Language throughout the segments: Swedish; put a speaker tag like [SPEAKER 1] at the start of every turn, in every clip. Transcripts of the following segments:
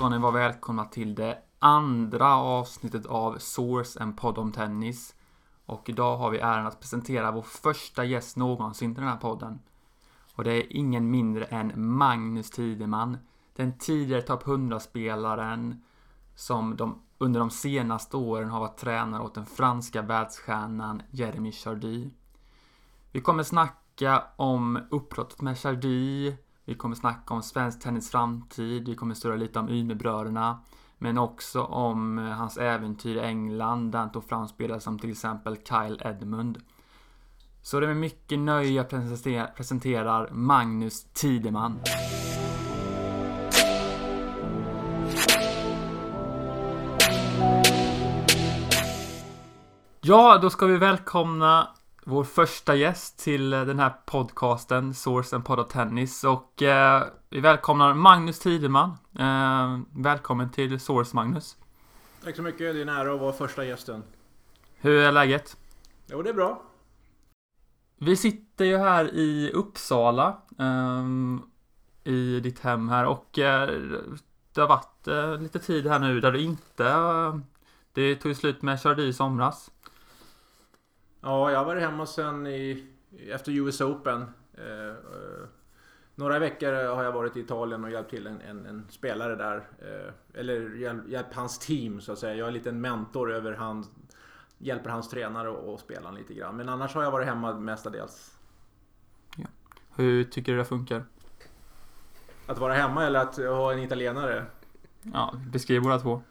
[SPEAKER 1] Ska ni vara välkomna till det andra avsnittet av Source, en podd om tennis. Och idag har vi äran att presentera vår första gäst någonsin till den här podden. Och det är ingen mindre än Magnus Tideman, den tidigare topp 100-spelaren som de, under de senaste åren har varit tränare åt den franska världsstjärnan Jeremy Chardy. Vi kommer snacka om uppbrottet med Chardy, vi kommer snacka om svensk tennis framtid, vi kommer störa lite om Ymerbröderna, men också om eh, hans äventyr i England där han tog fram spelare som till exempel Kyle Edmund. Så det är med mycket nöje jag presenterar Magnus Tideman. Ja, då ska vi välkomna vår första gäst till den här podcasten, Source and Podd of Tennis. Och eh, vi välkomnar Magnus Tideman. Eh, välkommen till Source, Magnus.
[SPEAKER 2] Tack så mycket, det är en ära att vara första gästen.
[SPEAKER 1] Hur är läget?
[SPEAKER 2] Jo, det är bra.
[SPEAKER 1] Vi sitter ju här i Uppsala. Eh, I ditt hem här och eh, det har varit eh, lite tid här nu där du inte... Eh, det tog slut med Chardy i somras.
[SPEAKER 2] Ja, jag har varit hemma sen i, efter US Open. Eh, eh, några veckor har jag varit i Italien och hjälpt till en, en, en spelare där. Eh, eller hjälpt hjälp hans team så att säga. Jag är en mentor över han Hjälper hans tränare och, och spelaren lite grann. Men annars har jag varit hemma mestadels.
[SPEAKER 1] Ja. Hur tycker du det funkar?
[SPEAKER 2] Att vara hemma eller att ha en italienare?
[SPEAKER 1] Ja, beskriv båda två.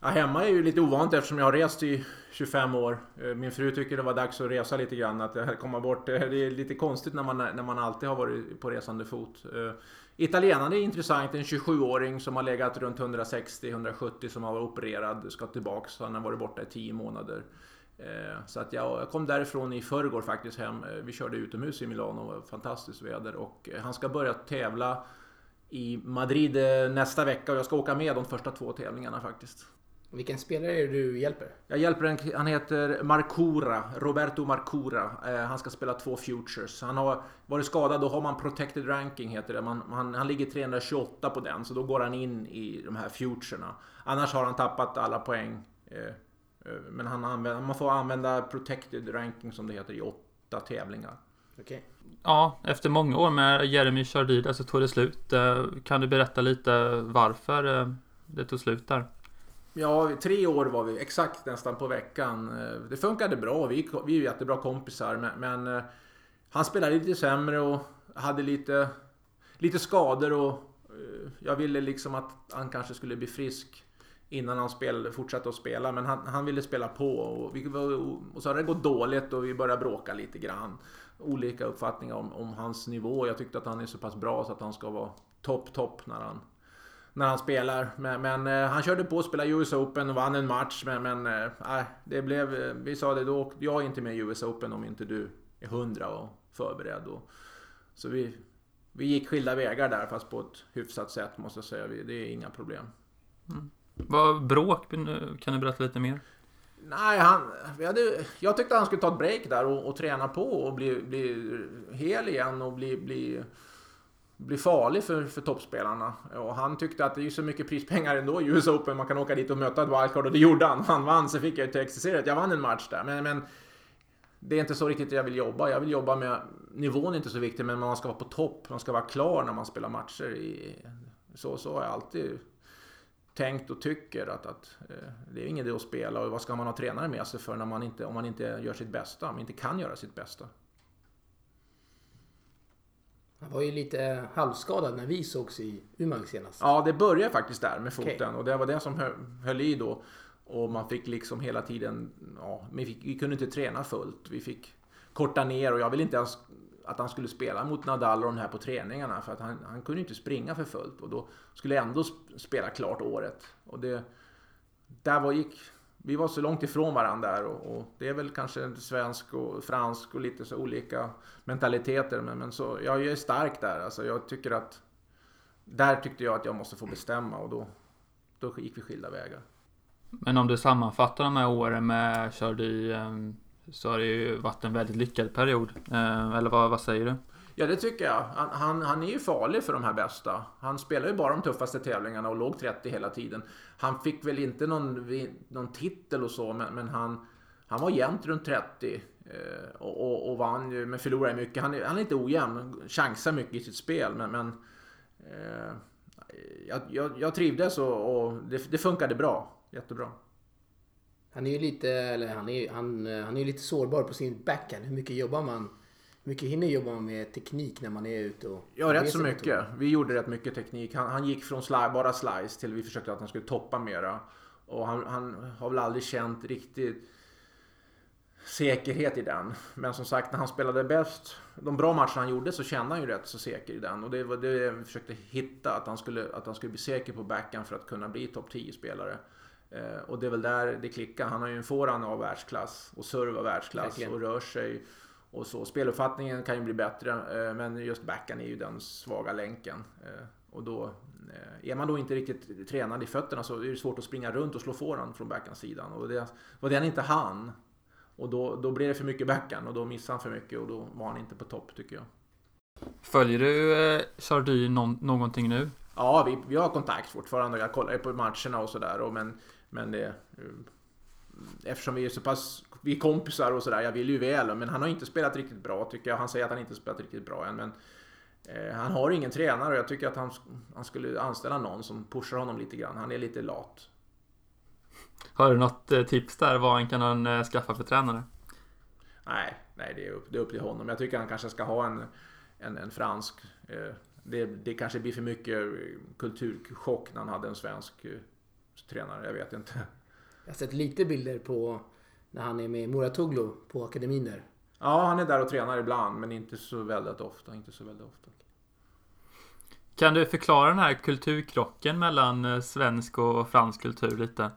[SPEAKER 2] Ja, hemma är ju lite ovant eftersom jag har rest i 25 år. Eh, min fru tycker det var dags att resa lite grann, att eh, komma bort. Eh, det är lite konstigt när man, när man alltid har varit på resande fot. Italienaren är intressant, en 27-åring som har legat runt 160-170 som har varit opererad, ska tillbaks. Han har varit borta i 10 månader. Så att jag kom därifrån i förrgår faktiskt hem. Vi körde utomhus i Milano, fantastiskt väder. Och han ska börja tävla i Madrid nästa vecka och jag ska åka med de första två tävlingarna faktiskt.
[SPEAKER 3] Vilken spelare är det du hjälper?
[SPEAKER 2] Jag hjälper en, han heter Marcura, Roberto Marcura. Eh, han ska spela två Futures. Han har varit skadad, då har man Protected Ranking heter det. Man, han, han ligger 328 på den, så då går han in i de här Futurerna. Annars har han tappat alla poäng. Eh, eh, men han använder, man får använda Protected Ranking som det heter i åtta tävlingar.
[SPEAKER 3] Okay.
[SPEAKER 1] Ja, efter många år med Jeremy Chardida så tog det slut. Eh, kan du berätta lite varför eh, det tog slut där?
[SPEAKER 2] Ja, tre år var vi exakt nästan på veckan. Eh, det funkade bra. Vi, vi är jättebra kompisar. Men, men eh, han spelade lite sämre och hade lite, lite skador. Och eh, jag ville liksom att han kanske skulle bli frisk innan han spel, fortsatte att spela. Men han, han ville spela på. Och, vi, och så har det gått dåligt och vi började bråka lite grann. Olika uppfattningar om, om hans nivå. Jag tyckte att han är så pass bra så att han ska vara topp, topp när han när han spelar. Men, men eh, han körde på att spela US Open och vann en match. Men, men eh, det blev, eh, vi sa det, då jag inte med i US Open om inte du är hundra och förberedd. Och, så vi, vi gick skilda vägar där fast på ett hyfsat sätt måste jag säga. Det är inga problem.
[SPEAKER 1] Mm. Vad bråk? Kan du berätta lite mer?
[SPEAKER 2] Nej, han, vi hade, jag tyckte han skulle ta ett break där och, och träna på och bli, bli hel igen och bli, bli blir farlig för, för toppspelarna. Och han tyckte att det är så mycket prispengar ändå i US Open, man kan åka dit och möta ett wildcard och det gjorde han. Han vann, så fick jag ju till att jag vann en match där. Men, men det är inte så riktigt jag vill jobba. Jag vill jobba med, nivån är inte så viktig, men man ska vara på topp. Man ska vara klar när man spelar matcher. I, så, så har jag alltid tänkt och tycker att, att eh, det är ingen idé att spela och vad ska man ha tränare med sig för när man inte, om man inte gör sitt bästa, om man inte kan göra sitt bästa.
[SPEAKER 3] Han var ju lite halvskadad när vi sågs i Umeå senast.
[SPEAKER 2] Ja, det började faktiskt där med foten okay. och det var det som höll, höll i då. Och man fick liksom hela tiden, ja, vi, fick, vi kunde inte träna fullt. Vi fick korta ner och jag ville inte ens att han skulle spela mot Nadal och de här på träningarna för att han, han kunde inte springa för fullt och då skulle jag ändå spela klart året. Och det, där var, gick, vi var så långt ifrån varandra där och, och, det är väl kanske svensk och fransk och lite så olika mentaliteter. Men, men så, jag är stark där. Alltså jag tycker att där tyckte jag att jag måste få bestämma och då, då gick vi skilda vägar.
[SPEAKER 1] Men om du sammanfattar de här åren med körde i eh, så har det ju varit en väldigt lyckad period. Eh, eller vad, vad säger du?
[SPEAKER 2] Ja, det tycker jag. Han, han, han, är ju farlig för de här bästa. Han spelar ju bara de tuffaste tävlingarna och låg 30 hela tiden. Han fick väl inte någon, någon titel och så, men, men han, han var jämnt runt 30. Eh, och, och, och vann ju, men förlorade mycket. Han är, han är inte ojämn, chansar mycket i sitt spel, men, men eh, jag, jag, jag trivdes och, och det, det funkade bra. Jättebra.
[SPEAKER 3] Han är ju lite, eller han är, han, han är lite sårbar på sin backhand. Hur mycket jobbar man? Mycket hinner jobba med teknik när man är ute och...
[SPEAKER 2] Ja, rätt så mycket. Vi gjorde rätt mycket teknik. Han, han gick från sli, bara slice till vi försökte att han skulle toppa mera. Och han, han har väl aldrig känt riktigt säkerhet i den. Men som sagt, när han spelade bäst, de bra matcherna han gjorde så kände han ju rätt så säker i den. Och det var det vi försökte hitta, att han skulle, att han skulle bli säker på backhand för att kunna bli topp 10-spelare. Eh, och det är väl där det klickar. Han har ju en forehand av världsklass och serve av världsklass Verkligen. och rör sig och så. Speluppfattningen kan ju bli bättre, eh, men just backhand är ju den svaga länken. Eh, och då, eh, är man då inte riktigt tränad i fötterna så är det svårt att springa runt och slå forehand från backhandsidan. Och det var det han inte han. Och då, då blev det för mycket backhand och då missade han för mycket och då var han inte på topp tycker jag.
[SPEAKER 1] Följer du eh, någon, någonting nu?
[SPEAKER 2] Ja, vi, vi har kontakt fortfarande. Jag kollar på matcherna och sådär. Men, men det... Eh, eftersom vi är så pass... Vi är kompisar och sådär. Jag vill ju väl. Men han har inte spelat riktigt bra tycker jag. Han säger att han inte spelat riktigt bra än. Men eh, han har ingen tränare och jag tycker att han, han skulle anställa någon som pushar honom lite grann. Han är lite lat.
[SPEAKER 1] Har du något eh, tips där vad han kan eh, skaffa för tränare?
[SPEAKER 2] Nej, nej det, är upp, det är upp till honom. Jag tycker han kanske ska ha en, en, en fransk. Eh, det, det kanske blir för mycket kulturchock när han hade en svensk tränare. Jag vet inte.
[SPEAKER 3] Jag har sett lite bilder på när han är med Muratoglu på akademin där.
[SPEAKER 2] Ja, han är där och tränar ibland, men inte så väldigt ofta. Inte så väldigt ofta.
[SPEAKER 1] Kan du förklara den här kulturkrocken mellan svensk och fransk kultur lite?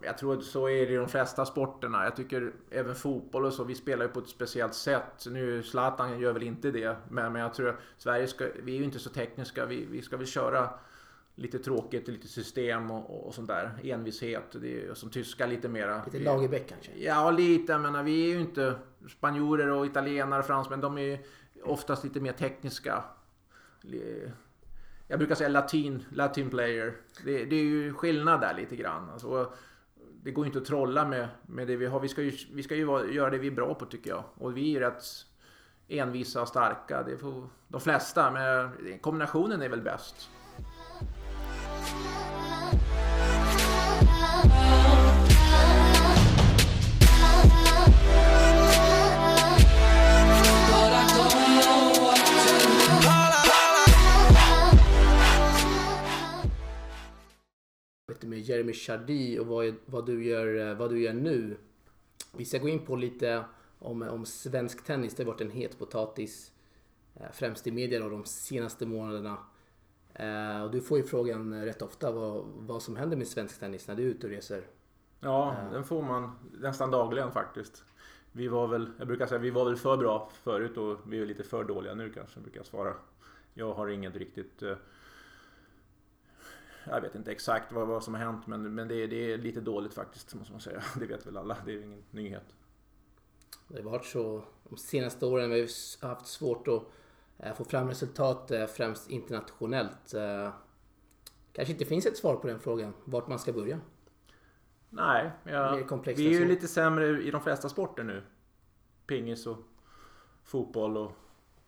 [SPEAKER 2] Jag tror att så är det i de flesta sporterna. Jag tycker även fotboll och så, vi spelar ju på ett speciellt sätt. Nu Zlatan gör väl inte det, men, men jag tror att Sverige ska, vi är ju inte så tekniska. Vi, vi ska väl köra lite tråkigt, lite system och, och sånt där. Envishet. Det är, som tyskar lite mera.
[SPEAKER 3] Lite Lagerbäck kanske?
[SPEAKER 2] Ja, lite. Jag menar, vi är ju inte spanjorer och italienare och fransmän. De är ju oftast lite mer tekniska. Jag brukar säga latin, latin player. Det, det är ju skillnad där lite grann. Alltså, det går inte att trolla med, med det vi har. Vi ska ju, vi ska ju vara, göra det vi är bra på tycker jag. Och vi är rätt envisa och starka. Det får de flesta, men kombinationen är väl bäst.
[SPEAKER 3] Med Jeremy Chardy och vad, vad, du gör, eh, vad du gör nu. Vi ska gå in på lite om, om svensk tennis. Det har varit en het potatis. Eh, främst i media då, de senaste månaderna. Eh, och du får ju frågan rätt ofta vad, vad som händer med svensk tennis när du är ute och reser.
[SPEAKER 2] Ja, den får man nästan dagligen faktiskt. Vi var väl, jag brukar säga, vi var väl för bra förut och vi är lite för dåliga nu kanske, brukar jag svara. Jag har inget riktigt jag vet inte exakt vad, vad som har hänt men, men det, det, är lite dåligt faktiskt måste man säga. Det vet väl alla, det är ingen nyhet.
[SPEAKER 3] Det har varit så de senaste åren. Vi har haft svårt att eh, få fram resultat eh, främst internationellt. Eh, kanske inte finns ett svar på den frågan, vart man ska börja.
[SPEAKER 2] Nej, ja, vi är ju lite sämre i de flesta sporter nu. Pingis och fotboll och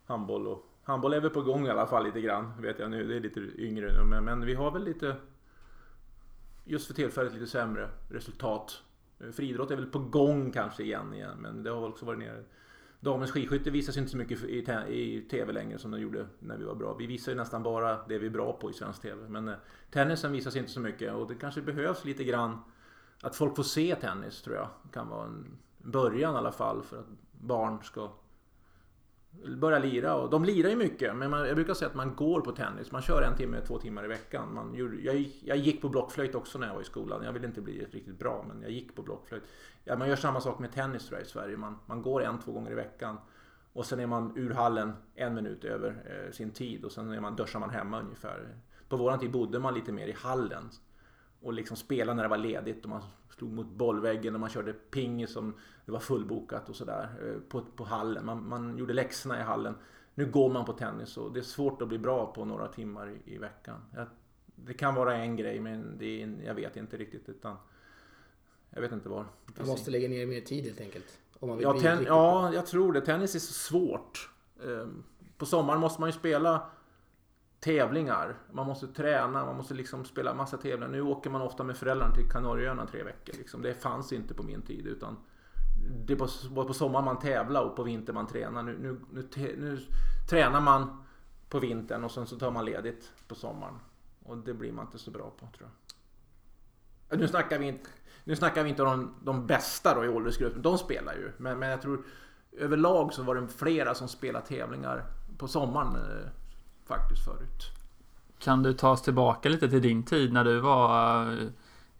[SPEAKER 2] handboll och Handboll är väl på gång i alla fall lite grann, vet jag nu. Det är lite yngre nu, men, men vi har väl lite... Just för tillfället lite sämre resultat. Friidrott är väl på gång kanske igen, igen men det har väl också varit nere. Damens skidskytte visas inte så mycket i, i TV längre som de gjorde när vi var bra. Vi visar ju nästan bara det vi är bra på i svensk TV. Men eh, tennisen visas inte så mycket och det kanske behövs lite grann att folk får se tennis tror jag. Det kan vara en början i alla fall för att barn ska börja lira. Och de lirar ju mycket, men man, jag brukar säga att man går på tennis. Man kör en timme, två timmar i veckan. Man, jag, jag gick på blockflöjt också när jag var i skolan. Jag ville inte bli riktigt bra, men jag gick på blockflöjt. Ja, man gör samma sak med tennis tror jag, i Sverige. Man, man går en, två gånger i veckan. Och sen är man ur hallen en minut över eh, sin tid och sen är man, duschar man hemma ungefär. På våran tid bodde man lite mer i hallen och liksom spela när det var ledigt och man slog mot bollväggen och man körde pingis som det var fullbokat och sådär eh, på, på hallen. Man, man gjorde läxorna i hallen. Nu går man på tennis och det är svårt att bli bra på några timmar i, i veckan. Jag, det kan vara en grej men det är, jag vet inte riktigt utan jag vet inte var.
[SPEAKER 3] Man måste lägga ner mer tid helt enkelt. Om man vill
[SPEAKER 2] Ja, ten, ja, jag tror det. Tennis är så svårt. Ehm, På sommaren måste man ju spela tävlingar. Man måste träna, man måste liksom spela massa tävlingar. Nu åker man ofta med föräldrarna till Kanarieöarna tre veckor. Liksom. Det fanns inte på min tid. Utan det var på sommaren man tävlar och på vintern man tränar. Nu, nu, nu, nu tränar man på vintern och sen så tar man ledigt på sommaren. Och det blir man inte så bra på tror jag. Nu snackar vi inte, nu snackar vi inte om de, de bästa då i åldersgruppen. De spelar ju. Men, men jag tror överlag så var det flera som spelade tävlingar på sommaren eh, faktiskt förut.
[SPEAKER 1] Kan du ta oss tillbaka lite till din tid när du var eh,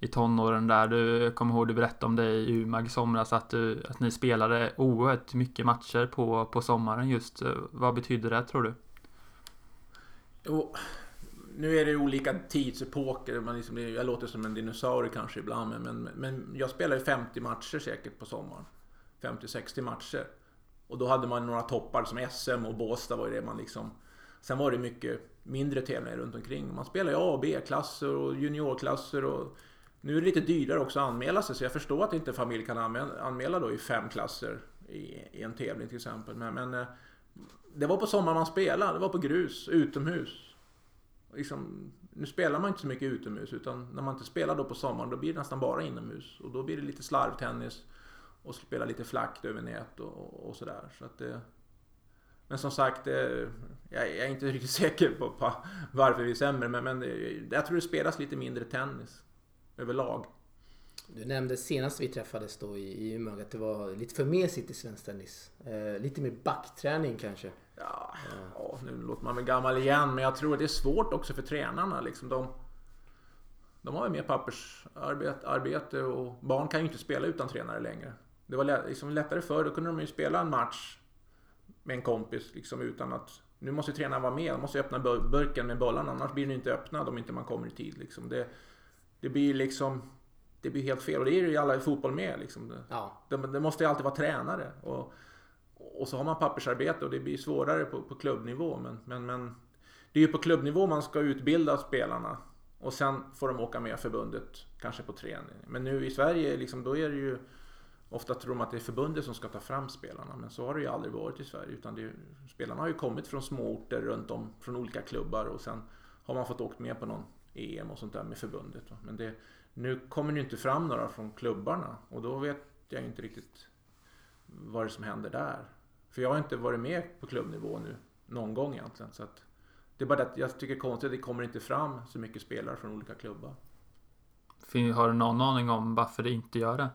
[SPEAKER 1] i tonåren där? Du kommer ihåg du berättade om det i Umag i somras att, du, att ni spelade oerhört mycket matcher på, på sommaren just. Eh, Vad betyder det tror du?
[SPEAKER 2] Och, nu är det olika tidsepoker. Man liksom, jag låter som en dinosaurie kanske ibland. Men, men, men jag spelade 50 matcher säkert på sommaren. 50-60 matcher. Och då hade man några toppar som SM och Båstad var ju det man liksom... Sen var det mycket mindre tävlingar runt omkring. Man spelar ju A och B-klasser och juniorklasser och... Nu är det lite dyrare också att anmäla sig så jag förstår att inte en familj kan anmäla, då i fem klasser i, en tävling till exempel. Men, men eh, det var på sommaren man spelade. Det var på grus, utomhus. Liksom, nu spelar man inte så mycket utomhus utan när man inte spelar då på sommaren då blir det nästan bara inomhus. Och då blir det lite slarvtennis och spela lite flackt över nät och, och sådär. Så att det, men som sagt, eh, jag, är inte riktigt säker på, på varför vi är sämre. Men, men det- jag tror det spelas lite mindre tennis överlag.
[SPEAKER 3] Du nämnde senast vi träffades då i, i Umeå att det var lite för mesigt i svensk tennis. Eh, lite mer backträning kanske.
[SPEAKER 2] Ja, ja, nu låter man väl gammal igen, men jag tror att det är svårt också för tränarna. Liksom. De, de har ju mer pappersarbete arbete och barn kan ju inte spela utan tränare längre. Det var liksom lättare förr, då kunde de ju spela en match med en kompis liksom, utan att... Nu måste tränaren vara med, de måste öppna bur- burken med bollarna, annars blir den inte öppnad om inte man kommer i tid. Liksom. Det, det blir liksom... Det blir helt fel och det är ju alla i fotboll med. Liksom.
[SPEAKER 3] Ja,
[SPEAKER 2] det, det måste ju alltid vara tränare. Och, och så har man pappersarbete och det blir svårare på, på klubbnivå. Men, men, men det är ju på klubbnivå man ska utbilda spelarna. Och sen får de åka med förbundet, kanske på träning. Men nu i Sverige, liksom, då är det ju... Ofta tror de att det är förbundet som ska ta fram spelarna. Men så har det ju aldrig varit i Sverige. Utan det är, spelarna har ju kommit från små orter runt om, från olika klubbar. Och sen har man fått åkt med på någon EM och sånt där med förbundet. Men det, nu kommer det ju inte fram några från klubbarna. Och då vet jag inte riktigt vad det är som händer där. För jag har inte varit med på klubbnivå nu någon gång egentligen. Så att det är bara det att jag tycker det är konstigt att det kommer inte fram så mycket spelare från olika klubbar.
[SPEAKER 1] Har du någon aning om varför det inte gör det?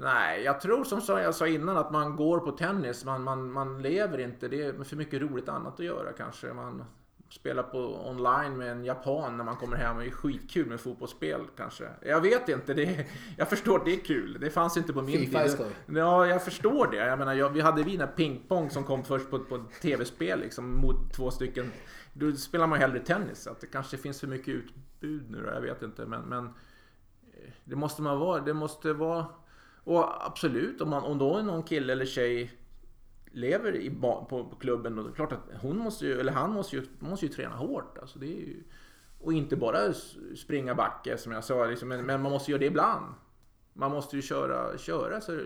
[SPEAKER 2] Nej, jag tror som jag sa innan att man går på tennis. Man, man, man lever inte. Det är för mycket roligt annat att göra kanske. Man spelar på online med en japan när man kommer hem. Det är skitkul med fotbollsspel kanske. Jag vet inte. Det är, jag förstår att det är kul. Det fanns inte på min
[SPEAKER 3] FIFA
[SPEAKER 2] tid. Ja, jag förstår det. Jag menar, jag, vi hade vi pingpong som kom först på, på tv-spel liksom, mot två stycken. Då spelar man hellre tennis. Att det kanske finns för mycket utbud nu då, Jag vet inte. Men, men eh, det måste man vara. Det måste vara... Och absolut, om, man, om då någon kille eller tjej lever i, på, på klubben, då är det klart att hon måste ju, eller han måste ju, måste ju träna hårt. Alltså det är ju, och inte bara springa backe som jag sa, liksom, men, men man måste göra det ibland. Man måste ju köra, köra så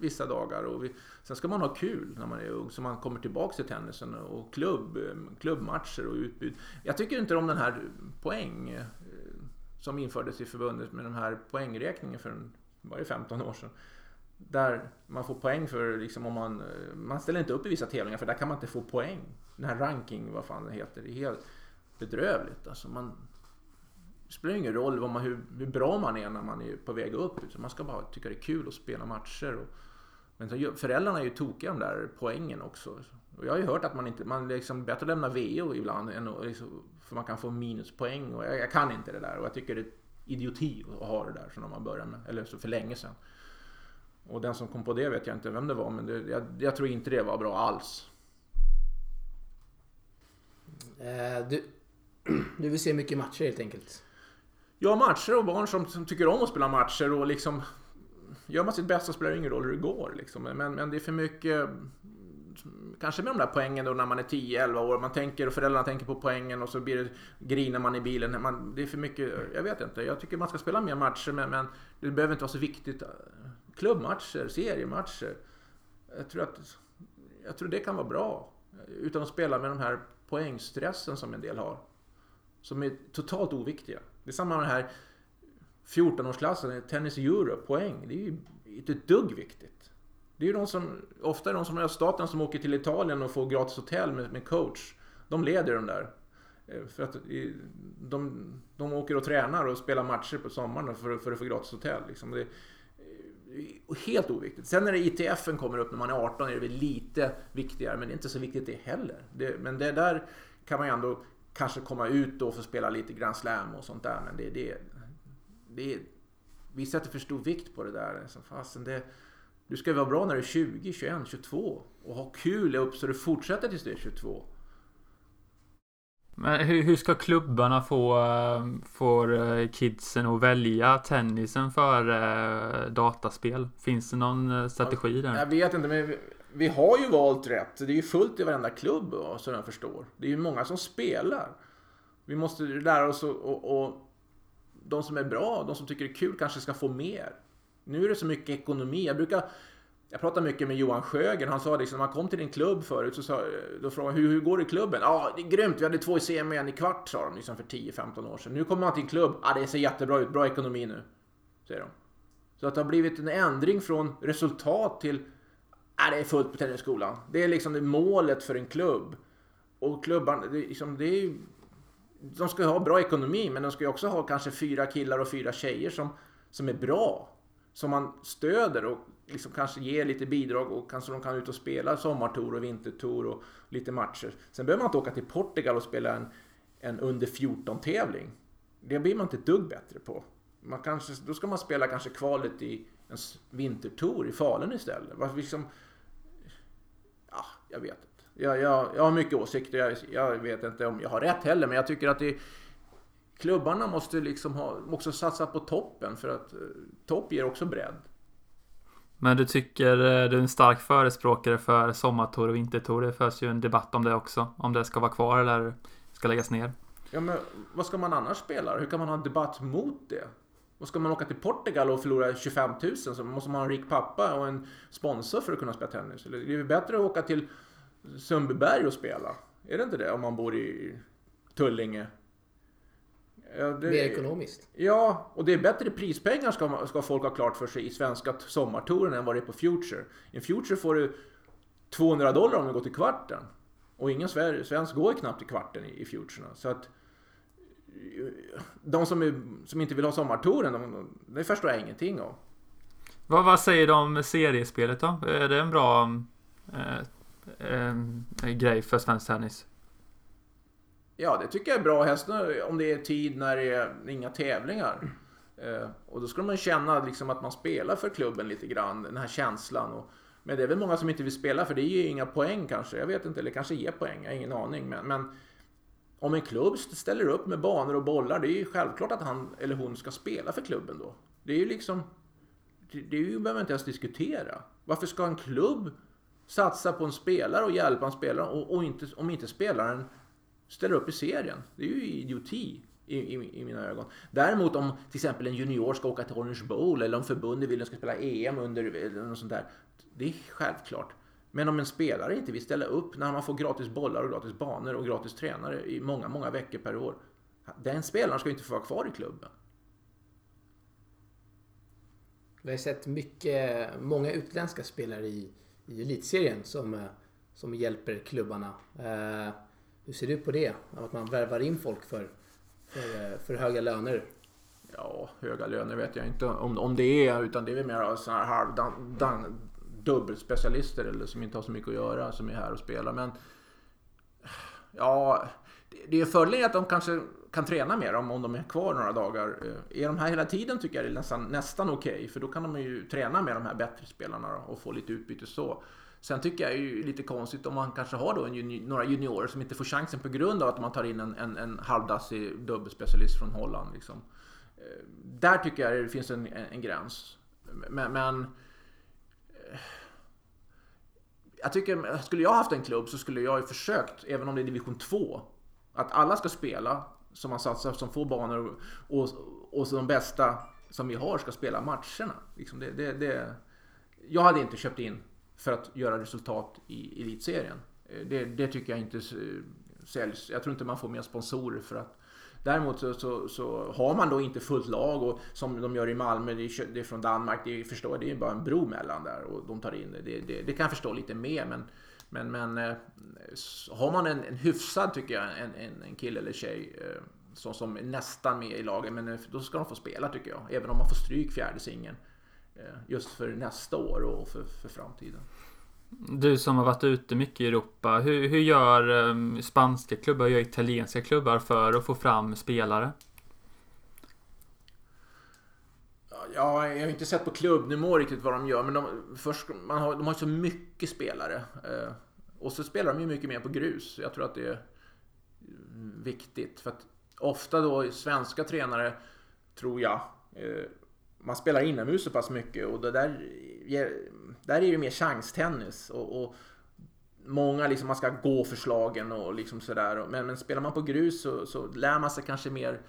[SPEAKER 2] vissa dagar och vi, sen ska man ha kul när man är ung så man kommer tillbaka till tennisen och klubb, klubbmatcher och utbud. Jag tycker inte om den här poäng eh, som infördes i förbundet med den här poängräkningen för en, var det 15 år sedan. Där man får poäng för liksom om man, man ställer inte upp i vissa tävlingar för där kan man inte få poäng. Den här ranking, vad fan det heter, det är helt bedrövligt. Alltså man, det spelar ingen roll vad man, hur, hur bra man är när man är på väg upp. utan Man ska bara tycka det är kul att spela matcher. Och, men så, föräldrarna är ju tokiga de där poängen också. Och jag har ju hört att man inte, man liksom bättre att lämna VO ibland än att, liksom, för man kan få minuspoäng. Och jag, jag kan inte det där och jag tycker det är idioti att ha det där som när man började med, eller så för länge sedan. Och den som kom på det vet jag inte vem det var men det, jag, jag tror inte det var bra alls.
[SPEAKER 3] Eh, du, Du vill se mycket matcher helt enkelt?
[SPEAKER 2] Ja, matcher och barn som, som tycker om att spela matcher och liksom... Gör man sitt bästa spelar det ingen roll hur det går liksom. Men, men det är för mycket... Kanske med de där poängen då när man är 10-11 år. Man tänker och föräldrarna tänker på poängen och så blir det, grinar man i bilen. Man, det är för mycket, jag vet inte. Jag tycker man ska spela mer matcher men, men det behöver inte vara så viktigt. Klubbmatcher, seriematcher. Jag tror att jag tror det kan vara bra. Utan att spela med de här poängstressen som en del har. Som är totalt oviktiga. Det är samma med den här 14-årsklassen, Tennis Europe, poäng. Det är ju inte ett dugg viktigt. Det är ju de som, ofta är de som har staten som åker till Italien och får gratis hotell med, med coach. De leder de där. Eh, för att de, de åker och tränar och spelar matcher på sommaren för, för att få gratis hotell. Liksom. Det, eh, helt oviktigt. Sen när ITFen kommer upp när man är 18 är det väl lite viktigare, men det är inte så viktigt det heller. Det, men det där kan man ju ändå kanske komma ut och få spela lite Grand Slam och sånt där. Men det, det, det, vi sätter för stor vikt på det där. Så fasen, det, du ska vara bra när du är 20, 21, 22 och ha kul upp så du fortsätter tills du är 22.
[SPEAKER 1] Men hur, hur ska klubbarna få, eh, få eh, kidsen att välja tennisen för äh, dataspel? Finns det någon strategi där?
[SPEAKER 2] Jag vet inte, men vi, har ju valt rätt. Det är ju fullt i varenda klubb, så jag förstår. Det är ju många som spelar. Vi måste lära oss och, och de som är bra, de som tycker det är kul kanske ska få mer. Nu är det så mycket ekonomi. Jag brukar jag pratade mycket med Johan Sjögren. Han sa liksom, när man kom till din klubb förut så sa, då frågade hur, hur går det i klubben? Ja, det är grymt. Vi hade två i semi en i kvart sa de liksom för 10-15 år sedan. Nu kommer man till en klubb. Ja, det ser jättebra ut. Bra ekonomi nu. Säger de. Så att det har blivit en ändring från resultat till ja, det är fullt på tennisskolan. Det är liksom det målet för en klubb. Och klubban, det, liksom, det är ju, de ska ha bra ekonomi men de ska ju också ha kanske fyra killar och fyra tjejer som, som är bra. Som man stöder och liksom kanske ger lite bidrag och kanske de kan ut och spela sommartour och vintertour och lite matcher. Sen behöver man inte åka till Portugal och spela en, en under 14 tävling. Det blir man inte ett dugg bättre på. Man kanske, då ska man spela kanske kvalet i en vintertour i Falun istället. Varför liksom, ja, jag vet inte. Jag, jag, jag har mycket åsikter. Jag, jag, vet inte om jag har rätt heller, men jag tycker att det, klubbarna måste liksom ha, också satsa på toppen för att eh, topp ger också bredd.
[SPEAKER 1] Men du tycker eh, du är en stark förespråkare för sommartour och vintertour. Det förs ju en debatt om det också. Om det ska vara kvar eller ska läggas ner.
[SPEAKER 2] Ja, men vad ska man annars spela? Hur kan man ha en debatt mot det? Och ska man åka till Portugal och förlora 25 000 så måste man ha en rik pappa och en sponsor för att kunna spela tennis. Eller det är bättre att åka till Sundbyberg och spela. Är det inte det om man bor i Tullinge?
[SPEAKER 3] Ja, det, Mer ekonomiskt.
[SPEAKER 2] Ja, och det är bättre prispengar ska, ska folk ha klart för sig i svenska sommartouren än vad det är på Future. I Future får du 200 dollar om du går till kvarten. Och ingen svensk går knappt till kvarten i, i Futurerna. Så att de som, är, som inte vill ha sommartouren, de, det förstår jag ingenting av.
[SPEAKER 1] Vad, vad säger du om seriespelet då? Är det en bra eh, eh, grej för svensk tennis?
[SPEAKER 2] Ja, det tycker jag är bra. Helst om det är tid när det är inga tävlingar. Eh, och då ska man känna liksom att man spelar för klubben lite grann, den här känslan. Och, men det är väl många som inte vill spela för det ger ju inga poäng kanske. Jag vet inte, eller kanske ger poäng, jag har ingen aning. Men, men om en klubb ställer upp med banor och bollar, det är ju självklart att han eller hon ska spela för klubben då. Det är ju liksom... Det, det behöver man inte ens diskutera. Varför ska en klubb satsa på en spelare och hjälpa en spelare och, och inte, om inte spelaren ställer upp i serien. Det är ju idioti i, i, i, mina ögon. Däremot om till exempel en junior ska åka till Orange Bowl eller om förbundet vill att de ska spela EM under eller något sånt där. Det är självklart. Men om en spelare inte vill ställa upp när man får gratis bollar och gratis banor och gratis tränare i många, många veckor per år. Den spelaren ska ju inte få vara kvar i klubben.
[SPEAKER 3] Vi har sett mycket, många utländska spelare i, i elitserien som, eh, som hjälper klubbarna. Eh, hur ser du på det? Att man värvar in folk för, för, för höga löner?
[SPEAKER 2] Ja, höga löner vet jag inte om, om det är. Utan det är väl mer sådana här halv dubbelspecialister eller som inte har så mycket att göra som är här och spelar. Men ja, det är fördelen att de kanske kan träna mer om, om de är kvar några dagar. Eh, är de här hela tiden tycker jag det är nästan, nästan okej. Okay, för då kan de ju träna med de här bättre spelarna och få lite utbyte så. Sen tycker jag det är ju lite konstigt om man kanske har då en juni, några juniorer som inte får chansen på grund av att man tar in en, en, en halvdassig dubbelspecialist från Holland. Liksom. Eh, där tycker jag det finns en, en gräns. Men, men eh, jag tycker, skulle jag haft en klubb så skulle jag ju försökt, även om det är division 2, att alla ska spela som man satsar som få banor och, och så de bästa som vi har ska spela matcherna. Liksom det, det, det, jag hade inte köpt in för att göra resultat i elitserien. Eh, det, det tycker jag inte säljs. Jag tror inte man får mer sponsorer för att Däremot så, så, så, har man då inte fullt lag och som de gör i Malmö, det är, det är från Danmark, det är, förstår, det är bara en bro mellan där och de tar in det. Det, det kan jag förstå lite mer men, men, men eh, har man en, en hyfsad, tycker jag, en, en, en kille eller tjej eh, som, som är nästan med i laget, men då ska de få spela tycker jag. Även om man får stryk fjärde singeln. Just för nästa år och för, för framtiden.
[SPEAKER 1] Du som har varit ute mycket i Europa, hur, hur gör um, spanska klubbar, hur gör italienska klubbar för att få fram spelare?
[SPEAKER 2] Ja, jag har inte sett på klubbnivå riktigt vad de gör, men de, först, man har, de har så mycket spelare. Eh, och så spelar de ju mycket mer på grus. Jag tror att det är viktigt. För att ofta då svenska tränare, tror jag, eh, man spelar inomhus så pass mycket och det där, där är det mer chanstennis. Och, och många liksom, man ska gå förslagen och liksom sådär. Men, men spelar man på grus så, så lär man sig kanske mer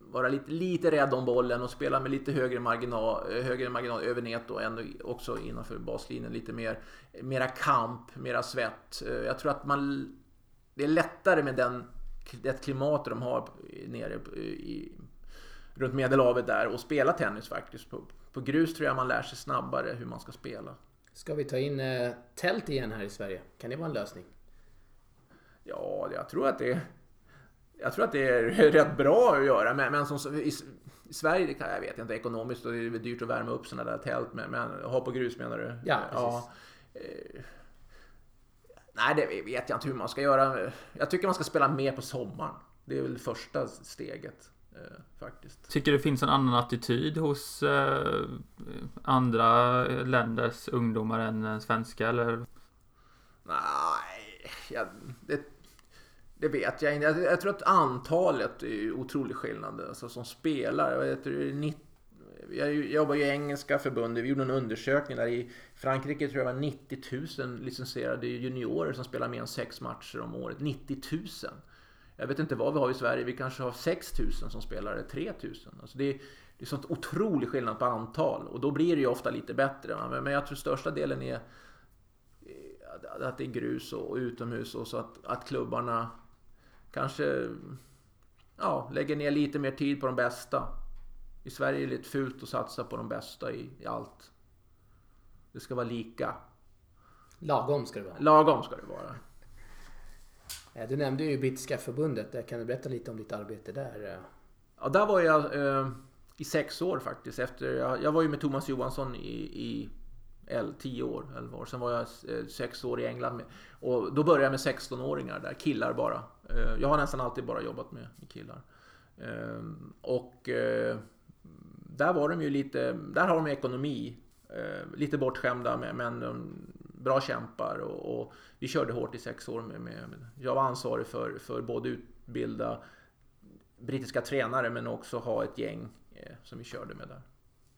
[SPEAKER 2] vara lite, lite rädd om bollen och spela med lite högre marginal, högre marginal över nät och ändå också innanför baslinjen lite mer mera kamp, mera svett. Eh, jag tror att man det är lättare med den, det klimat de har nere i, runt Medelhavet där och spela tennis faktiskt. På, på grus tror jag man lär sig snabbare hur man ska spela.
[SPEAKER 3] Ska vi ta in eh, tält igen här i Sverige? Kan det vara en lösning?
[SPEAKER 2] Ja, jag tror att det jag tror att det är rätt bra att göra, men, men som, i, i Sverige, det kan, jag vet inte, ekonomiskt och det är dyrt att värma upp sådana där tält, men, men ha på grus menar du?
[SPEAKER 3] Ja, precis. Ja, eh,
[SPEAKER 2] nej, det vet jag inte hur man ska göra. Jag tycker man ska spela mer på sommaren. Det är väl första steget. Eh, faktiskt.
[SPEAKER 1] Tycker du det finns en annan attityd hos eh, andra länders ungdomar än den svenska eller?
[SPEAKER 2] Nej, jag, det, det, vet jag inte. Jag, jag, tror att antalet är otroligt skillnad. Alltså som spelar. Jag, vet, jag jobbar i engelska förbundet. Vi gjorde en undersökning där i Frankrike tror jag var 90 000 licensierade juniorer som spelar mer än sex matcher om året. 90 000. Jag vet inte vad vi har i Sverige. Vi kanske har 6000 som spelare, 3000. Alltså det, är, det är sånt otrolig skillnad på antal och då blir det ju ofta lite bättre. Men jag tror största delen är eh, att det är grus och utomhus och så att, att klubbarna kanske ja, lägger ner lite mer tid på de bästa. I Sverige är det lite fult att satsa på de bästa i, i allt. Det ska vara lika.
[SPEAKER 3] Lagom ska det vara.
[SPEAKER 2] Lagom ska det vara.
[SPEAKER 3] Eh, du nämnde ju Brittiska förbundet. Eh, kan du berätta lite om ditt arbete där? Eh?
[SPEAKER 2] Ja, där var jag eh, i sex år faktiskt. Efter, jag, jag var ju med Thomas Johansson i, i 10 år, 11 år. Sen var jag eh, sex år i England. Med, och då började jag med 16-åringar där, killar bara. Eh, jag har nästan alltid bara jobbat med, med killar. Eh, och eh, där var de ju lite, där har de ekonomi. lite bortskämda men men bra kämpar och, och, vi körde hårt i sex år. Med, med, jag var ansvarig för, för både utbilda brittiska tränare men också ha ett gäng eh, som vi körde med där.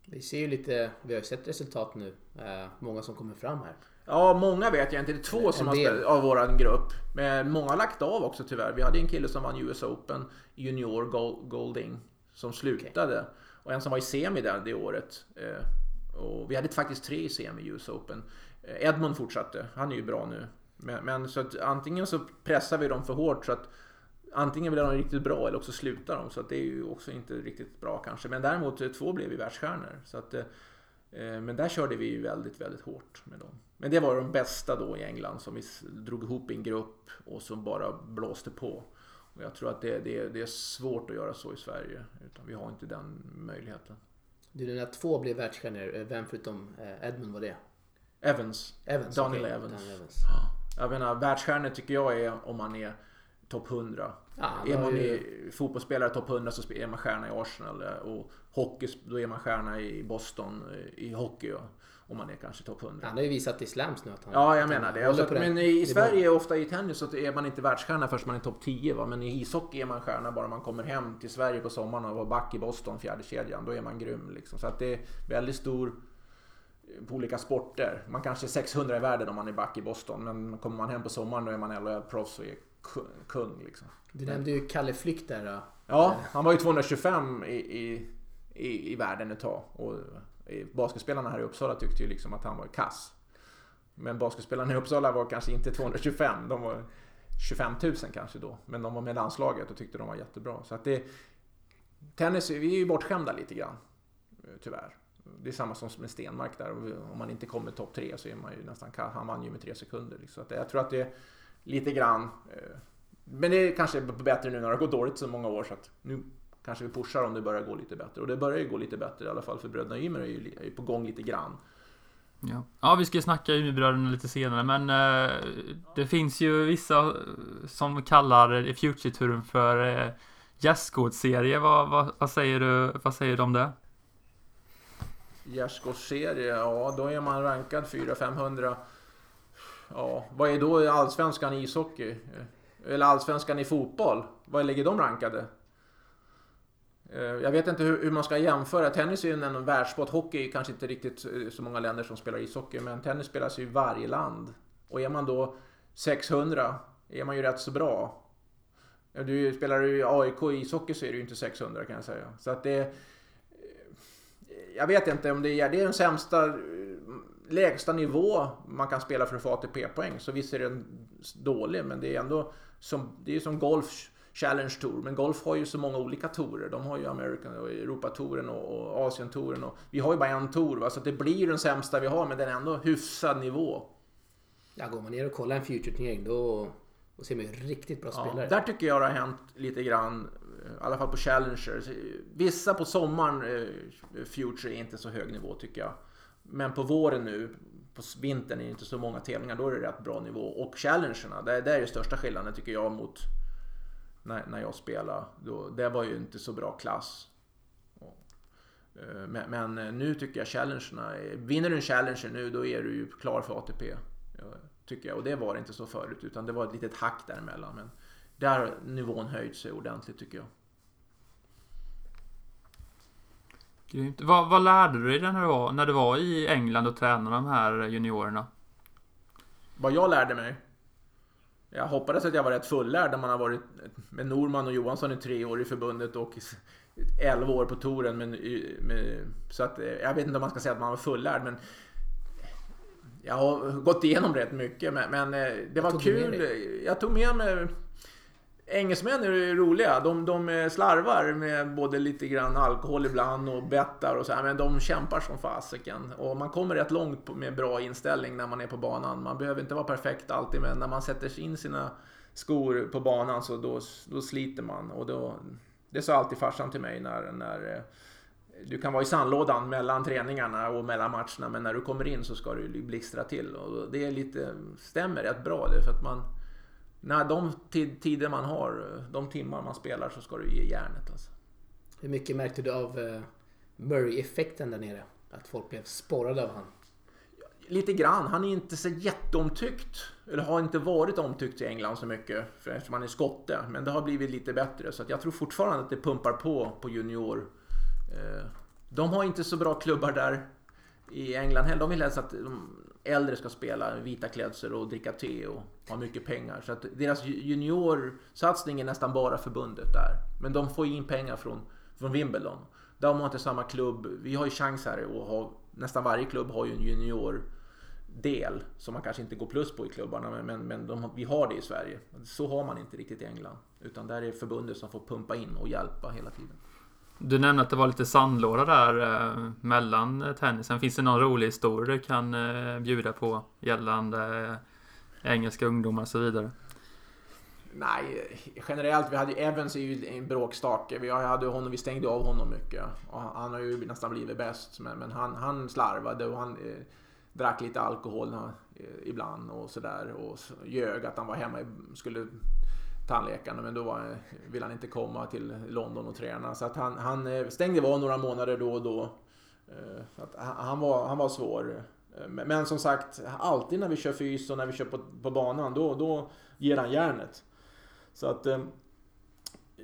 [SPEAKER 3] Vi ser ju lite, vi har ju sett resultat nu. Eh, många som kommer fram här.
[SPEAKER 2] Ja, många vet jag inte. Det är två som har spelat av våran grupp. Men många har lagt av också tyvärr. Vi hade en kille som vann US Open Junior Golding som slutade. Okay. Och en som var i semi där det året. Eh, och vi hade faktiskt tre i semi US Open. Eh, Edmund fortsatte, han är ju bra nu. Men, men, så att antingen så pressar vi dem för hårt så att antingen blir de riktigt bra eller också slutar de. Så att det är ju också inte riktigt bra kanske. Men däremot eh, två blev ju världsstjärnor. Så att, eh, eh, men där körde vi ju väldigt, väldigt hårt med dem. Men det var de bästa då i England som vi drog ihop i en grupp och som bara blåste på. Och jag tror att det, det, det är svårt att göra så i Sverige. Utan vi har inte den möjligheten.
[SPEAKER 3] Du, när två blev världsstjärnor, vem förutom Edmund var det?
[SPEAKER 2] Evans.
[SPEAKER 3] Evans
[SPEAKER 2] Daniel
[SPEAKER 3] okay.
[SPEAKER 2] Evans.
[SPEAKER 3] Daniel Evans.
[SPEAKER 2] Jag menar, världsstjärnor tycker jag är om man är topp 100.
[SPEAKER 3] Ja,
[SPEAKER 2] är man
[SPEAKER 3] ju-
[SPEAKER 2] fotbollsspelare topp 100 så är man stjärna i Arsenal. eh, Och hockey, då är man stjärna i Boston eh, i hockey. Om man är kanske topp 100.
[SPEAKER 3] Han har ju visat i slams nu att han...
[SPEAKER 2] Ja, jag menar det. Alltså, men i
[SPEAKER 3] nivån.
[SPEAKER 2] Sverige, ofta i tennis, så är man inte världsstjärna förrän man är topp 10. Va? Men i ishockey är man stjärna bara man kommer hem till Sverige på sommaren och var back i Boston, fjärde kedjan. Då är man grym. Liksom. Så att det är väldigt stor på olika sporter. Man kanske är 600 i världen om man är back i Boston. Men kommer man hem på sommaren då är man LHL-proffs och är ku- kung. Liksom.
[SPEAKER 3] Du nämnde ju Kalle Flykt där. Då.
[SPEAKER 2] Ja, han var ju 225 i, i, i, i världen ett tag. Och eh, basketspelarna här i Uppsala tyckte ju liksom att han var kass. Men basketspelarna i Uppsala var kanske inte 225, de var 25 000 kanske då. Men de var med i landslaget och tyckte de var jättebra. Så att det... Tennis, vi är ju bortskämda lite grann. eh, Tyvärr. Det är samma som med Stenmark där. Om man inte kommer topp tre så är man ju nästan. Han vann ju med tre sekunder. Liksom. Så att jag tror att det är lite grann... Eh, men det är kanske bättre nu när det har gått dåligt så många år. Så att nu kanske vi pushar om det börjar gå lite bättre. Och det börjar ju gå lite bättre i alla fall för bröderna Ymer är ju är ju på gång lite grann.
[SPEAKER 1] Ja. ja, vi ska ju snacka Umeåbröderna lite senare, men eh, det finns ju vissa eh, som kallar Future-turen för eh, gästgårdsserie. Vad, vad, vad, säger du, vad säger du om det?
[SPEAKER 2] Gärdsgårdsserie, ja då är man rankad 400-500. Ja, vad är då allsvenskan i ishockey? Eller allsvenskan i fotboll? Var ligger de rankade? Eh, jag vet inte hur, man ska jämföra. Tennis är ju en världssport. Hockey är kanske inte riktigt eh, så många länder som spelar ishockey. Men tennis spelas ju i varje land. Och är man då 600 är man ju rätt så bra. Du spelar du i AIK i ishockey så är du ju inte 600 kan jag säga. Så att det... Jag vet inte om det är, det är den sämsta, eh, lägsta nivå man kan spela för att få ATP-poäng. Så visst är den dålig, men det är ändå som, det är som golf Challenge Tour. Men golf har ju så många olika tourer. De har ju American och Europatouren och, och Asientouren. Och vi har ju bara en tour, va? så det blir den sämsta vi har, men den är ändå hyfsad nivå.
[SPEAKER 3] Ja, går man ner och kollar en Future-turnering då, då ser man ju riktigt bra
[SPEAKER 2] Ja,
[SPEAKER 3] spelare.
[SPEAKER 2] där tycker jag det har hänt lite grann, Eh, i alla fall på Challenger. Eh, vissa på sommaren, eh, Future, är inte så hög nivå tycker jag. Men på våren nu, på vintern är det inte så många tävlingar, då är det rätt bra nivå. Och Challengerna, där, är det största skillnaden tycker jag mot när, när jag spelade. Då, det var ju inte så bra klass. Men, men nu tycker jag challengerna, är- vinner du en challenger nu då är du ju klar för ATP. Tycker jag. Och det var det inte så förut utan det var ett litet hack däremellan. Men där har nivån höjt sig ordentligt tycker jag.
[SPEAKER 1] Grymt. Vad, vad lärde du dig när du, var, när du var i England och tränade de här juniorerna?
[SPEAKER 2] Vad jag lärde mig. Jag hoppades att jag var rätt fullärd när man har varit med Norman och Johansson i tre år i förbundet och 11 år på touren. Men, med, så att, eh, jag vet inte om man ska säga att man var fullärd men jag har gått igenom rätt mycket men, men eh, det var kul. Jag tog med mig Engelsmän är ju roliga. De, de eh, slarvar med både lite grann alkohol ibland och bettar och så här, men de kämpar som fasiken. Och man kommer rätt långt med bra inställning när man är på banan. Man behöver inte vara perfekt alltid, men när man sätter in sina skor på banan så då, då sliter man. Och då, det sa alltid farsan till mig när, när eh, du kan vara i sandlådan mellan träningarna och mellan matcherna, men när du kommer in så ska du blixtra till. Och det är lite, stämmer rätt bra det, för att man när de tid- tider man har, de timmar man spelar så ska du ge järnet alltså.
[SPEAKER 3] Hur mycket märkte du av eh, Murray-effekten där nere? Att folk blev sporrade av han.
[SPEAKER 2] Lite grann, han är inte så jätteomtyckt. Eller har inte varit omtyckt i England så mycket. För eftersom han är skotte. Men det har blivit lite bättre. Så jag tror fortfarande att det pumpar på på junior. Eh, De har inte så bra klubbar där i England heller. De vill helst att de äldre ska spela vita klädsel och dricka te och ha mycket pengar. Så att deras juniorsatsning är nästan bara förbundet där. Men de får ju in pengar från, från Wimbledon. De har inte samma klubb. Vi har ju chans här att ha, nästan varje klubb har ju en juniordel. som man kanske inte går plus på i klubbarna men, men, men de, vi har det i Sverige. Så har man inte riktigt i England. Utan där är förbundet som får pumpa in och hjälpa hela tiden.
[SPEAKER 1] Du nämnde att det var lite sandlåda där eh, mellan tennisen. Finns det någon rolig historia du kan eh, bjuda på gällande eh, engelska ungdomar och så vidare?
[SPEAKER 2] Nej, generellt, vi hade ju Evans är ju en bråkstake. Vi hade honom, vi stängde av honom mycket. Och han har ju nästan blivit bäst. Men, men han, han slarvade och han eh, drack lite alkohol eh, ibland och sådär. Och så ljög att han var hemma, skulle tandläkaren men då var, ville han inte komma till London och träna. Så att han, han eh, stängde av några månader då och då. Eh, så att han, var, han var svår. Eh, men som sagt, alltid när vi kör fys och när vi kör på, på banan, då, då ger han järnet. Så att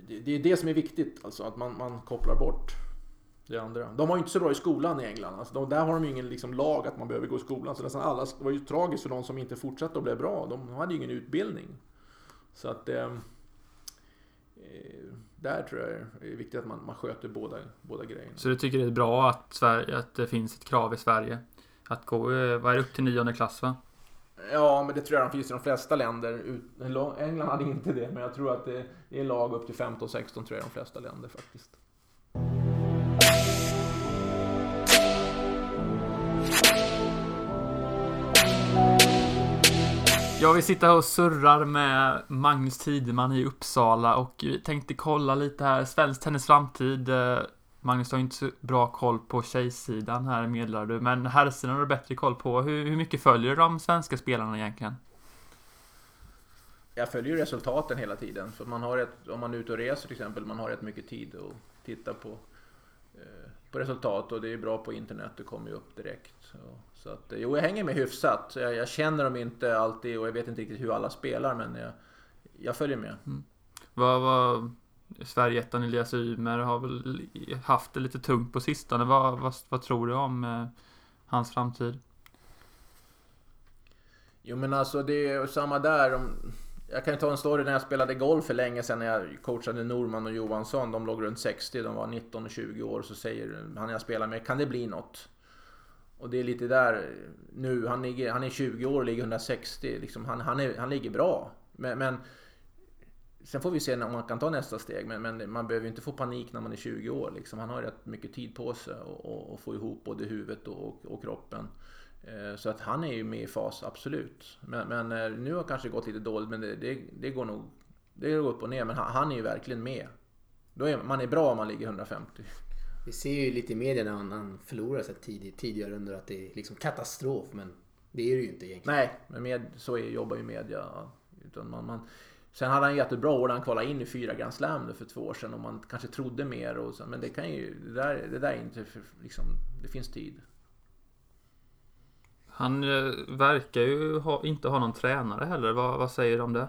[SPEAKER 2] det är det som är viktigt, alltså att man, man kopplar bort det andra. De var ju inte så bra i skolan i England. Alltså, de, där har de ju ingen liksom, lag att man behöver gå i skolan. Så nästan alla, det var ju tragiskt för de som inte fortsatte och blev bra. De hade ju ingen utbildning. Så att... Eh, eh, där tror jag det är viktigt att man, man sköter båda, båda grejerna.
[SPEAKER 1] Så du tycker det är bra att, Sverige, att det finns ett krav i Sverige? Att gå, eh, vad är det, upp till nionde klass va?
[SPEAKER 2] Ja, men det tror jag de finns i de flesta länder. England hade inte det, men jag tror att det är lag upp till 15-16 tror jag i de flesta länder faktiskt.
[SPEAKER 1] Jag vill sitta och surrar med Magnus Tideman i Uppsala och vi tänkte kolla lite här, svensk tennis framtid. Eh, Magnus Magnus har inte så bra koll på tjejsidan här meddelar du, men herrsidan har du bättre koll på. Hur, hur mycket följer de svenska spelarna egentligen?
[SPEAKER 2] Jag följer resultaten hela tiden. För man har ett, om man är ute och reser till exempel, man har rätt mycket tid att titta på, eh, på resultat och det är bra på internet, det kommer ju upp direkt. Så, så att, jo, jag hänger med hyfsat. Jag, jag, känner dem inte alltid och jag vet inte riktigt hur alla spelar men jag, jag följer med. Mm.
[SPEAKER 1] Vad, vad, Sverigeettan Elias Ymer har väl haft det lite tungt på sistone. Vad, vad, vad tror du om eh, hans framtid?
[SPEAKER 2] Jo men alltså det är samma där. Jag kan ta en story när jag spelade golf för länge sedan när jag coachade Norman och Johansson. De låg runt 60, de var 19 och 20 år. Så säger han jag spelar med, kan det bli något? Och det är lite där nu. Han, ligger, han är 20 år och ligger 160. Liksom, han, han, är, han ligger bra. Men, men Sen får vi se om man kan ta nästa steg, men, men man behöver inte få panik när man är 20 år. Liksom. Han har rätt mycket tid på sig att få ihop både huvudet och, och, kroppen. Eh, så att han är ju med i fas, absolut. Men, men eh, nu har det kanske gått lite dåligt, men det, det, det, går nog det går upp och ner. Men han, han är ju verkligen med. Då är, man är bra om man ligger 150.
[SPEAKER 3] Vi ser ju lite i media när han, han förlorar sig tidigt, tidigare under att det är liksom katastrof. Men det är det ju inte egentligen.
[SPEAKER 2] Nej, men med, så är, jobbar ju media. Utan man, man, sen hade han jättebra år när han kvalade in i fyra Grand Slam för två år sedan och man kanske trodde mer. Och så, men det kan ju, det där, det där är inte, liksom, det finns tid.
[SPEAKER 1] Han eh, verkar ju ha, inte ha någon tränare heller. Vad, vad säger du om det?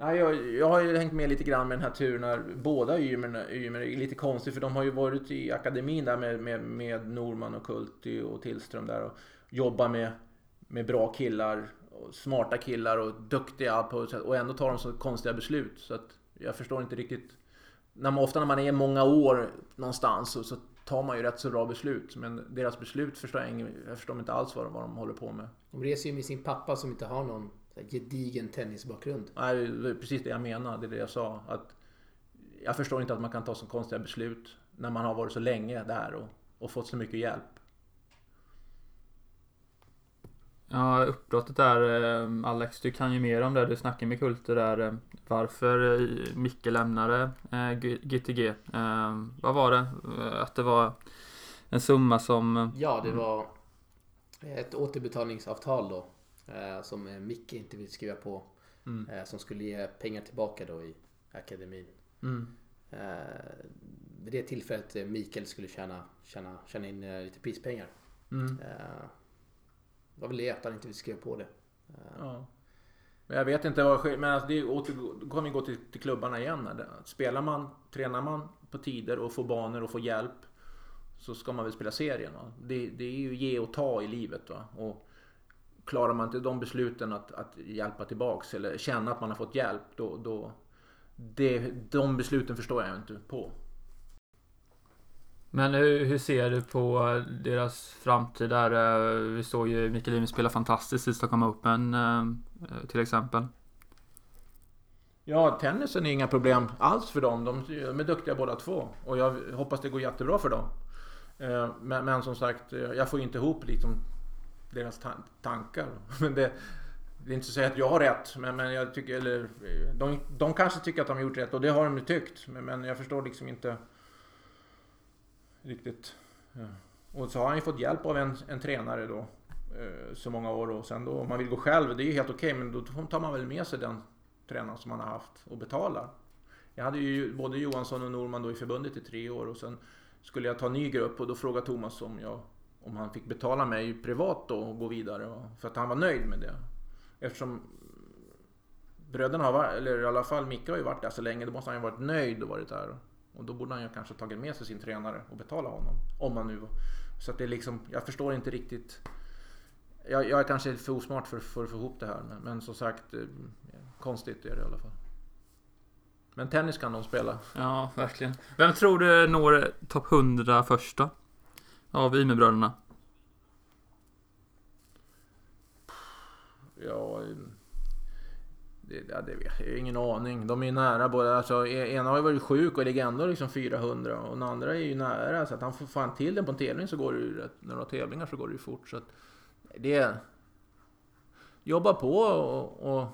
[SPEAKER 2] Ja, jag, jag har ju hängt med lite grann med den här turen när båda Ymer, Ymer är lite konstigt för de har ju varit i akademin där med, med, med Norman och Kulti och Tillström där och jobbar med, med bra killar, och smarta killar och duktiga på och ändå tar de så konstiga beslut så att jag förstår inte riktigt. När man, ofta när man är många år någonstans så, så tar man ju rätt så bra beslut men deras beslut förstår jag, jag förstår inte alls vad de, vad de håller på med.
[SPEAKER 3] De reser ju med sin pappa som inte har någon gedigen tennisbakgrund.
[SPEAKER 2] Nej, det är precis det jag menar. Det är det jag sa. Att jag förstår inte att man kan ta så konstiga beslut när man har varit så länge där och, och fått så mycket hjälp.
[SPEAKER 1] Ja, uppbrottet där. Eh, Alex, du kan ju mer om det. Du snackade med Kulter där. Eh, varför eh, Micke lämnade GTG. Vad var det? Att det var en summa som...
[SPEAKER 3] Ja, det var ett återbetalningsavtal då som Micke inte vill skriva på. Mm. Eh, som skulle ge pengar tillbaka då i akademin. Mm. Eh, vid det tillfället Mikael skulle tjäna, tjäna, tjäna in lite prispengar. Mm. Det var väl det att han inte vill skriva på det.
[SPEAKER 2] Ja. Jag vet inte vad men alltså det åter, kommer vi gå till, till klubbarna igen. Spelar man, tränar man på tider och får banor och får hjälp så ska man väl spela serien. Det, det, är ju ge och ta i livet. Va? Och klarar man inte de besluten att, att hjälpa tillbaks eller känna att man har fått hjälp, då, då det, de besluten förstår jag inte på.
[SPEAKER 1] Men hur, hur, ser du på deras framtid där? Eh, vi såg ju Mikael Ymer spela fantastiskt i Stockholm Open eh, till exempel.
[SPEAKER 2] Ja, tennisen är inga problem alls för dem. De, är duktiga båda två. Och jag hoppas det går jättebra för dem. Eh, men, men som sagt, jag får inte ihop liksom deras ta tankar. Men det, det är inte så att säga att jag har rätt, men, men jag tycker, eller, de, de kanske tycker att de har gjort rätt och det har de ju tyckt. Men, men jag förstår liksom inte riktigt. Ja. Och så har han ju fått hjälp av en, en tränare då eh, så många år och sen då om man vill gå själv, det är ju helt okej, okay, men då tar man väl med sig den tränaren som man har haft och betalar. Jag hade ju både Johansson och Norman då i förbundet i tre år och sen skulle jag ta ny grupp och då frågade Thomas om, jag, om han fick betala mig privat då och gå vidare. För att han var nöjd med det. Eftersom bröderna har varit, eller i alla fall Micke har ju varit där så länge, då måste han ju varit nöjd och varit där. Och då borde han ju kanske tagit med sig sin tränare och betala honom. Om han nu Så att det är liksom, jag förstår inte riktigt. Jag, jag är kanske för osmart för, för att få ihop det här. Men, men som sagt, eh, konstigt är det i alla fall. Men tennis kan de spela.
[SPEAKER 1] Ja, verkligen. Vem tror du når topp 100 första? Av Ymerbröderna?
[SPEAKER 2] Ja... Det, ja, det vet jag ingen aning. De är ju nära båda. Alltså, e- ena har ju varit sjuk och ligger ändå liksom 400 och den andra är ju nära. Så att han får fan till den på en tävling så går det ju rätt. När du har tävlingar så går det ju fort. Så att det... Jobba på och... och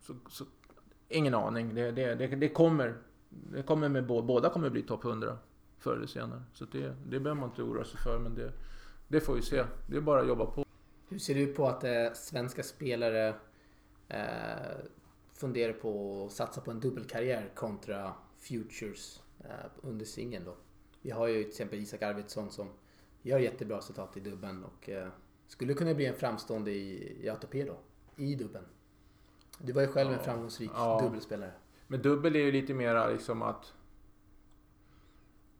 [SPEAKER 2] så, så, ingen aning. Det, det, det, det, kommer. Det kommer med båda kommer bli topp 100 förr eller senare. Så det, det behöver man inte oroa sig för. Men det, det får vi se. Det är bara att jobba på.
[SPEAKER 3] Hur ser du på att eh, svenska spelare eh, funderar på att satsa på en dubbelkarriär kontra Futures eh, under singeln då? Vi har ju till exempel Isak Arvidsson som gör jättebra resultat i dubben och eh, skulle kunna bli en framstående i, i ATP då, i dubben. Du var ju själv ja, en framgångsrik ja. dubbelspelare.
[SPEAKER 2] Men dubbel är ju lite mera liksom att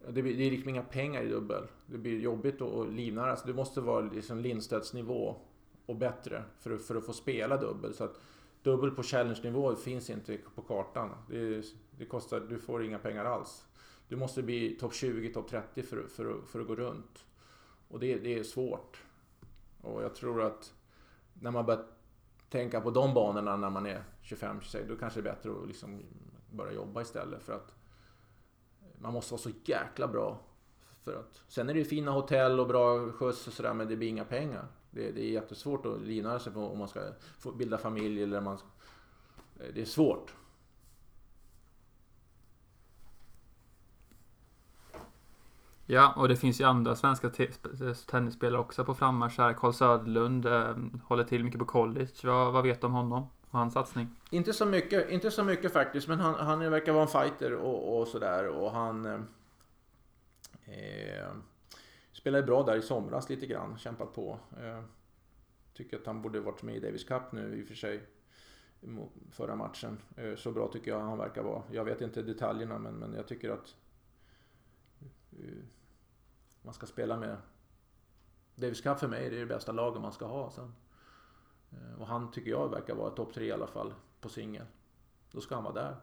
[SPEAKER 2] det, blir, det är liksom inga pengar i dubbel. Det blir jobbigt att livnära sig. Du måste vara liksom Lindstedts nivå och bättre för, för att få spela dubbel. Så att dubbel på challenge-nivå finns inte på kartan. Det, det, kostar, du får inga pengar alls. Du måste bli topp 20, topp 30 för, för, för att gå runt. Och det, det är svårt. Och jag tror att när man börjar tänka på de banorna när man är 25-26, då kanske det är bättre att liksom börja jobba istället. För att man måste vara så jäkla bra. För att, sen är det ju fina hotell och bra skjuts och sådär, men det blir inga pengar. Det, det är jättesvårt att livnära sig på om man ska få bilda familj eller man... Eh, det är svårt.
[SPEAKER 1] Ja, och det finns ju andra svenska tennisspelare också på frammarsch här. Carl Söderlund eh, håller till mycket på college. Vad, vad vet du om honom och hans satsning?
[SPEAKER 2] Inte så mycket, inte så mycket faktiskt, men han, han verkar vara en fighter och, och sådär. Och han eh, eh, spelade bra där i somras lite grann, kämpat på. Eh, tycker att han borde varit med i Davis Cup nu i och för sig. Förra matchen. Eh, så bra tycker jag han verkar vara. Jag vet inte detaljerna men, men jag tycker att eh, man ska spela med Davis Cup för mig är det, det bästa laget man ska ha sen. Eh, och han tycker jag verkar vara topp tre i alla fall på singel. Då ska han vara där.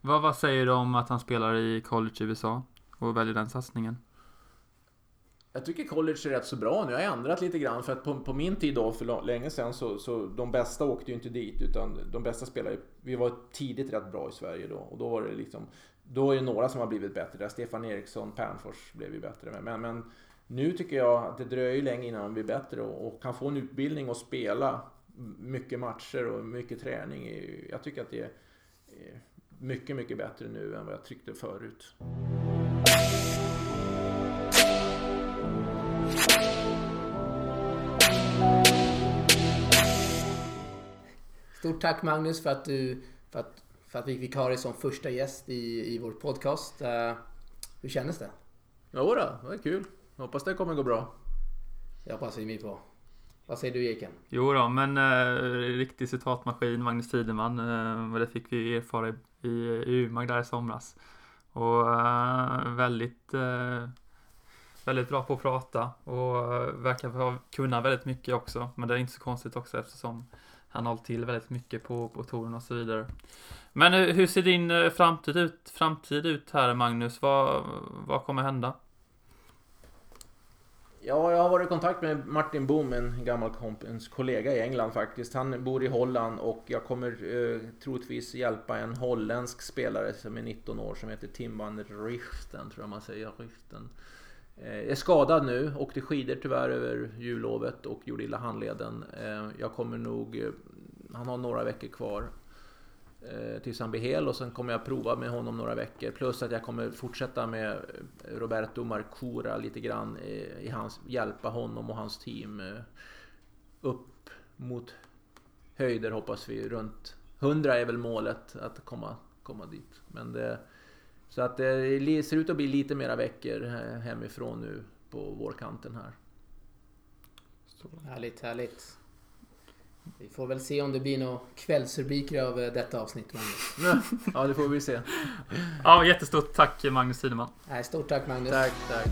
[SPEAKER 1] Vad, vad säger du om att han spelar i college i USA och väljer den satsningen?
[SPEAKER 2] Jag tycker college är rätt så bra nu. Jag har ändrat lite grann för att på, på min tid då för länge sedan så, så de bästa åkte ju inte dit utan de bästa spelade Vi var tidigt rätt bra i Sverige då och då var det liksom Då är det några som har blivit bättre där. Stefan Eriksson, Pernfors blev ju bättre med. Men, men nu tycker jag att det dröjer länge innan de blir bättre och, och kan få en utbildning och spela mycket matcher och mycket träning. Jag tycker att det är mycket, mycket bättre nu än vad jag tyckte förut.
[SPEAKER 3] Stort tack Magnus för att du för att, för att vi fick ha dig som första gäst i, i vår podcast. Uh, hur kändes det?
[SPEAKER 2] Jo då, det var kul. Hoppas det kommer gå bra.
[SPEAKER 3] Jag hoppas vi med på. Vad säger du Eken?
[SPEAKER 1] Jo då, men uh, riktig citatmaskin, Magnus Tideman. Uh, det fick vi erfara i, i, i Umag där i somras. Och uh, väldigt, uh, väldigt bra på att prata och verkar kunna väldigt mycket också. Men det är inte så konstigt också eftersom han har till väldigt mycket på, på touren och så vidare. Men eh, hur ser din eh, framtid ut, framtid ut här Magnus? Vad, vad kommer hända?
[SPEAKER 2] Ja, jag har varit i kontakt med Martin Boom, en gammal kompens kollega i England faktiskt. Han bor i Holland och jag kommer eh, troligtvis hjälpa en holländsk spelare som är 19 år som heter Tim van Richten, tror jag man säger. Richten. Eh, är skadad nu, åkte skidor tyvärr över jullovet och gjorde illa handleden. Eh, jag kommer nog... Eh, han har några veckor kvar Eh, tills han blir hel och sen kommer jag prova med honom några veckor. Plus att jag kommer fortsätta med eh, Roberto Marcura lite grann eh, i hans, hjälpa honom och hans team upp mot höjder hoppas vi. Runt 100 är väl målet att komma, komma dit. Men det, så att det ser ut att bli lite mera veckor hemifrån nu på vårkanten här.
[SPEAKER 3] Härligt, härligt. Vi får väl se om det blir några kvällsrubriker av eh, detta avsnitt, Magnus.
[SPEAKER 2] Ja, det får vi se.
[SPEAKER 1] Ja, jättestort tack Magnus Tideman.
[SPEAKER 3] Stort tack Magnus.
[SPEAKER 2] Tack, tack.